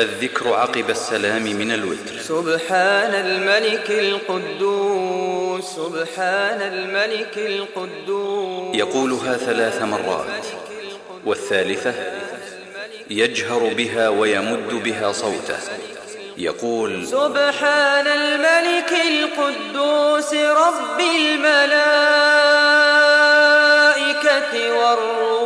الذكر عقب السلام من الوتر. سبحان الملك القدوس سبحان الملك القدوس. يقولها ثلاث مرات. والثالثة يجهر بها ويمد بها صوته. يقول سبحان الملك القدوس رب الملائكة والروح.